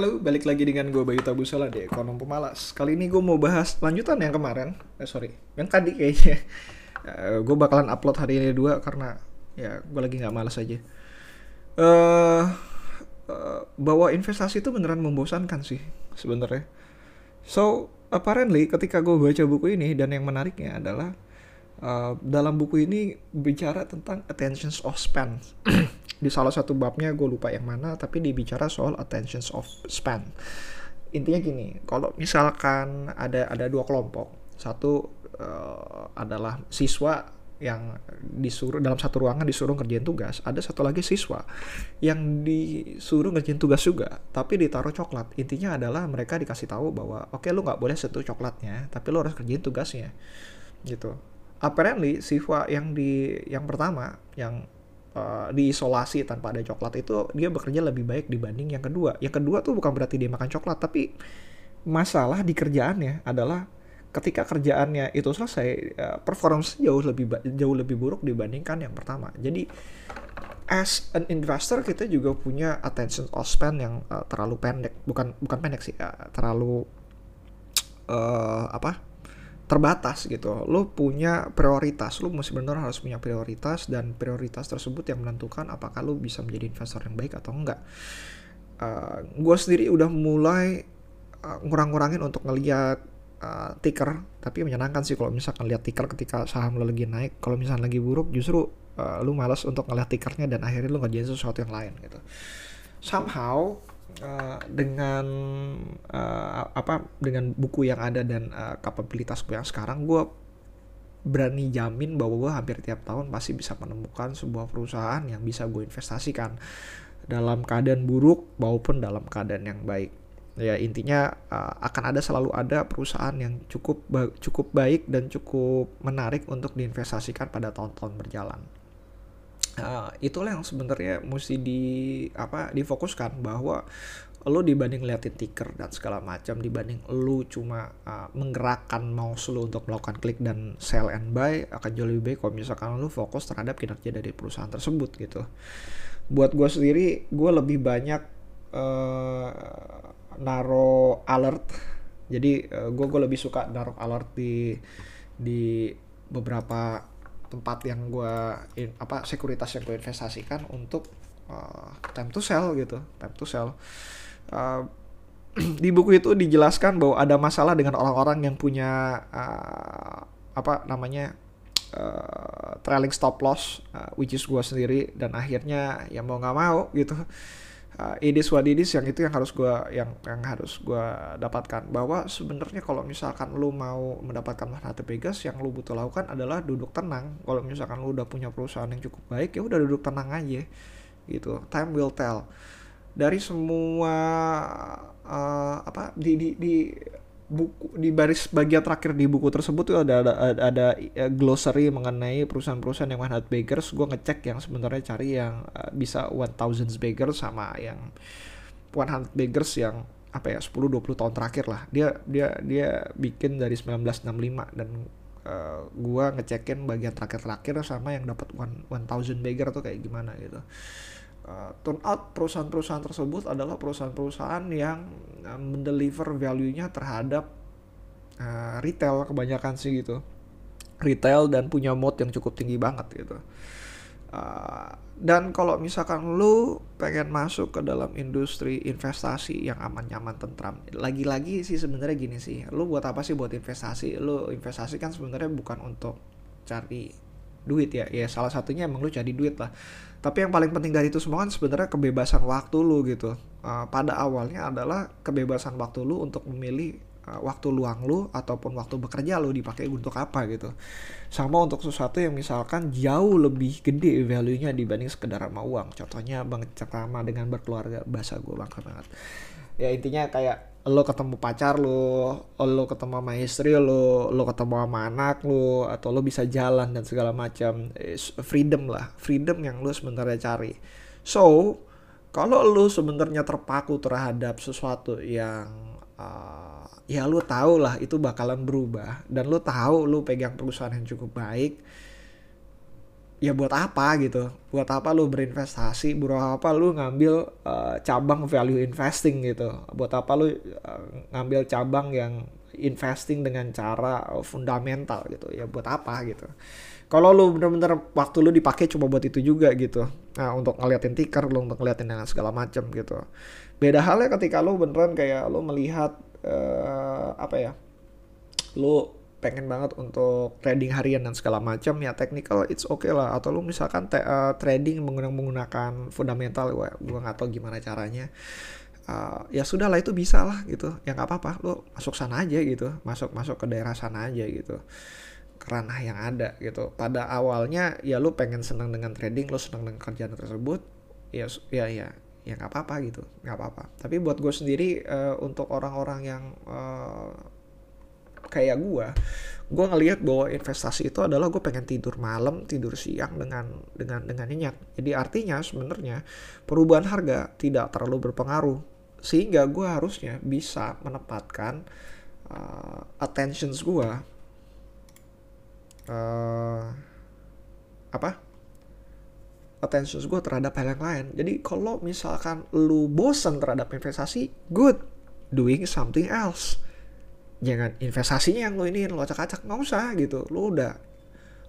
Halo, balik lagi dengan gue Bayu Tabusala di Ekonom Pemalas. Kali ini gue mau bahas lanjutan yang kemarin. Eh sorry, yang tadi kayaknya. Uh, gue bakalan upload hari ini dua karena ya gue lagi nggak malas aja. Uh, uh, bahwa investasi itu beneran membosankan sih sebenarnya. So apparently ketika gue baca buku ini dan yang menariknya adalah uh, dalam buku ini bicara tentang attention of span. di salah satu babnya gue lupa yang mana tapi dibicara soal attention of span. Intinya gini kalau misalkan ada ada dua kelompok satu uh, adalah siswa yang disuruh dalam satu ruangan disuruh ngerjain tugas ada satu lagi siswa yang disuruh ngerjain tugas juga tapi ditaruh coklat. Intinya adalah mereka dikasih tahu bahwa oke okay, lu nggak boleh sentuh coklatnya tapi lu harus kerjain tugasnya. Gitu. Apparently siswa yang di yang pertama yang uh, diisolasi tanpa ada coklat itu dia bekerja lebih baik dibanding yang kedua. Yang kedua tuh bukan berarti dia makan coklat, tapi masalah di kerjaannya adalah ketika kerjaannya itu selesai uh, performance jauh lebih jauh lebih buruk dibandingkan yang pertama. Jadi as an investor kita juga punya attention span yang uh, terlalu pendek, bukan bukan pendek sih, uh, terlalu uh, apa? Terbatas gitu. Lo punya prioritas, lo mesti benar harus punya prioritas dan prioritas tersebut yang menentukan apakah lo bisa menjadi investor yang baik atau enggak. Uh, gue sendiri udah mulai uh, ngurang-ngurangin untuk ngeliat uh, ticker, tapi menyenangkan sih kalau misalkan lihat ticker ketika saham lo lagi naik. Kalau misalnya lagi buruk, justru uh, lo malas untuk ngeliat tickernya dan akhirnya lo ngerjain sesuatu yang lain gitu. Somehow uh, dengan uh, apa dengan buku yang ada dan uh, kapabilitas gue yang sekarang gue berani jamin bahwa gue hampir tiap tahun pasti bisa menemukan sebuah perusahaan yang bisa gue investasikan dalam keadaan buruk maupun dalam keadaan yang baik. Ya intinya uh, akan ada selalu ada perusahaan yang cukup ba cukup baik dan cukup menarik untuk diinvestasikan pada tahun-tahun berjalan uh, itulah yang sebenarnya mesti di apa difokuskan bahwa lo dibanding liatin ticker dan segala macam dibanding lo cuma uh, menggerakkan mouse lo untuk melakukan klik dan sell and buy akan jauh lebih baik kalau misalkan lo fokus terhadap kinerja dari perusahaan tersebut gitu. Buat gue sendiri gue lebih banyak uh, naro alert. Jadi uh, gue gue lebih suka naruh alert di di beberapa tempat yang gue apa sekuritas yang gue investasikan untuk uh, time to sell gitu time to sell. Uh, di buku itu dijelaskan bahwa ada masalah dengan orang-orang yang punya uh, apa namanya uh, trailing stop loss uh, which is gue sendiri dan akhirnya ya mau nggak mau gitu uh, it is what it is yang itu yang harus gue yang yang harus gue dapatkan. Bahwa sebenarnya kalau misalkan lu mau mendapatkan manfaat Vegas yang lu butuh lakukan adalah duduk tenang. Kalau misalkan lu udah punya perusahaan yang cukup baik ya udah duduk tenang aja gitu. Time will tell. Dari semua uh, apa di di di buku di baris bagian terakhir di buku tersebut tuh ada ada ada, ada glossary mengenai perusahaan-perusahaan yang manhat bakers. Gue ngecek yang sebenarnya cari yang uh, bisa one thousands bakers sama yang one hundred bakers yang apa ya 10 20 tahun terakhir lah. Dia dia dia bikin dari 1965 dan uh, gua ngecekin bagian terakhir-terakhir sama yang dapat one one thousand bagger tuh kayak gimana gitu uh, turn out perusahaan-perusahaan tersebut adalah perusahaan-perusahaan yang uh, mendeliver value-nya terhadap uh, retail kebanyakan sih gitu. Retail dan punya mode yang cukup tinggi banget gitu. Uh, dan kalau misalkan lu pengen masuk ke dalam industri investasi yang aman nyaman tentram lagi-lagi sih sebenarnya gini sih. Lu buat apa sih buat investasi? Lu investasi kan sebenarnya bukan untuk cari duit ya. Ya salah satunya emang lu cari duit lah. Tapi yang paling penting dari itu semua kan sebenarnya kebebasan waktu lu gitu. Uh, pada awalnya adalah kebebasan waktu lu untuk memilih uh, waktu luang lu ataupun waktu bekerja lu dipakai untuk apa gitu. Sama untuk sesuatu yang misalkan jauh lebih gede value-nya dibanding sekedar sama uang. Contohnya bang cekrama dengan berkeluarga bahasa gue bangga banget. Ya intinya kayak lo ketemu pacar lo, lo ketemu sama istri lo, lo ketemu sama anak lo, atau lo bisa jalan dan segala macam, freedom lah, freedom yang lo sebenarnya cari. So, kalau lo sebenarnya terpaku terhadap sesuatu yang uh, ya lo tahu lah itu bakalan berubah dan lo tahu lo pegang perusahaan yang cukup baik, ya buat apa gitu? Buat apa lu berinvestasi? Buat apa lu ngambil uh, cabang value investing gitu? Buat apa lu uh, ngambil cabang yang investing dengan cara fundamental gitu? Ya buat apa gitu? Kalau lu bener-bener waktu lu dipakai cuma buat itu juga gitu. Nah untuk ngeliatin ticker lu untuk ngeliatin yang segala macam gitu. Beda halnya ketika lu beneran kayak lu melihat uh, apa ya? Lu pengen banget untuk trading harian dan segala macam ya technical it's okay lah. Atau lu misalkan uh, trading menggunakan menggunakan fundamental gue gue nggak tahu gimana caranya. Uh, ya sudah lah itu bisa lah gitu. Ya nggak apa-apa lu masuk sana aja gitu. Masuk masuk ke daerah sana aja gitu. Kerana yang ada gitu. Pada awalnya ya lu pengen senang dengan trading lu senang dengan kerjaan tersebut ya ya ya ya nggak apa-apa gitu. Nggak apa-apa. Tapi buat gue sendiri uh, untuk orang-orang yang uh, kayak gue gue ngelihat bahwa investasi itu adalah gue pengen tidur malam tidur siang dengan dengan dengan nyenyak. Jadi artinya sebenarnya perubahan harga tidak terlalu berpengaruh. Sehingga gue harusnya bisa menempatkan uh, attentions gue uh, apa? Attentions gue terhadap hal yang lain. Jadi kalau misalkan lu bosan terhadap investasi good. Doing something else jangan investasinya yang lo ini lo acak-acak nggak usah gitu. Lo udah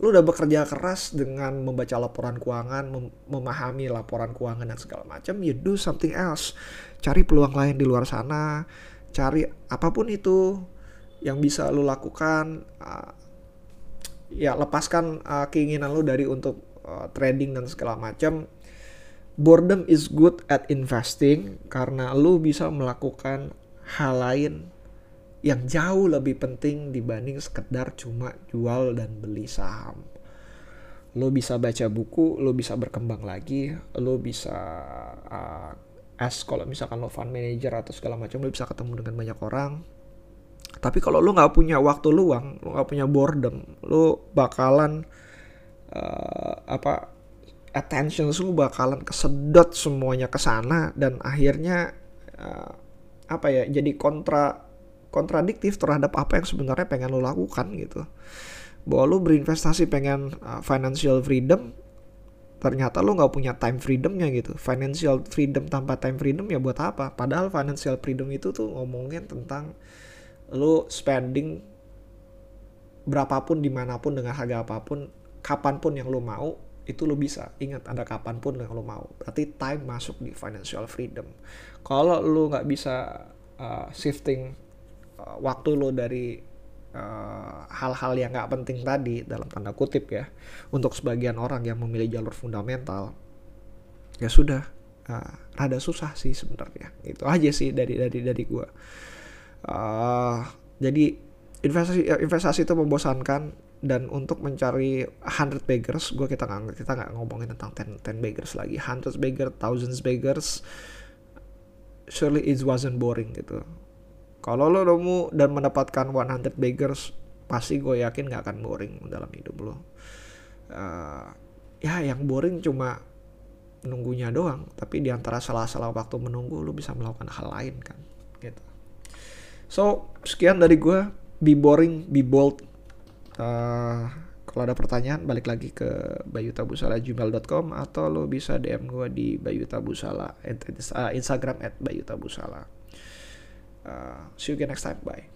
lo udah bekerja keras dengan membaca laporan keuangan mem memahami laporan keuangan dan segala macam you do something else. Cari peluang lain di luar sana cari apa pun itu yang bisa lo lakukan uh, ya lepaskan uh, keinginan lo dari untuk uh, trading dan segala macam. Boredom is good at investing karena lo bisa melakukan hal lain yang jauh lebih penting dibanding sekedar cuma jual dan beli saham. Lo bisa baca buku, lo bisa berkembang lagi, lo bisa uh, as kalau misalkan lo fund manager atau segala macam lo bisa ketemu dengan banyak orang. Tapi kalau lo nggak punya waktu luang, lo nggak punya boredom, lo bakalan uh, apa attention lo bakalan kesedot semuanya ke sana dan akhirnya uh, apa ya jadi kontra kontradiktif terhadap apa yang sebenarnya pengen lo lakukan gitu. Bahwa lo berinvestasi pengen uh, financial freedom ternyata lo nggak punya time freedomnya gitu. Financial freedom tanpa time freedom ya buat apa? Padahal financial freedom itu tuh ngomongin tentang lo spending berapapun di mana pun dengan harga apa pun kapan pun yang lo mau itu lo bisa. Ingat ada kapan pun yang lo mau. Berarti time masuk di financial freedom. Kalau lo nggak bisa uh, shifting waktu lo dari eh, hal-hal uh, yang nggak penting tadi dalam tanda kutip ya untuk sebagian orang yang memilih jalur fundamental ya sudah uh, rada susah sih sebenarnya. Itu aja sih dari dari dari gue uh, jadi investasi investasi itu membosankan dan untuk mencari hundred beggars gue kita nggak kita nggak ngomongin tentang ten ten beggars lagi. Hundred beggars thousands beggars surely it wasn't boring gitu kalau lo nemu dan mendapatkan 100 beggars, pasti gue yakin gak akan boring dalam hidup lo. Uh, ya yang boring cuma nunggunya doang, tapi di antara salah-salah waktu menunggu lo bisa melakukan hal lain kan, gitu. So sekian dari gue, be boring, be bold. Uh, kalau ada pertanyaan balik lagi ke bayutabusala@gmail.com atau lo bisa DM gue di bayutabusala uh, Instagram at bayutabusala. Uh, see you again next time. Bye.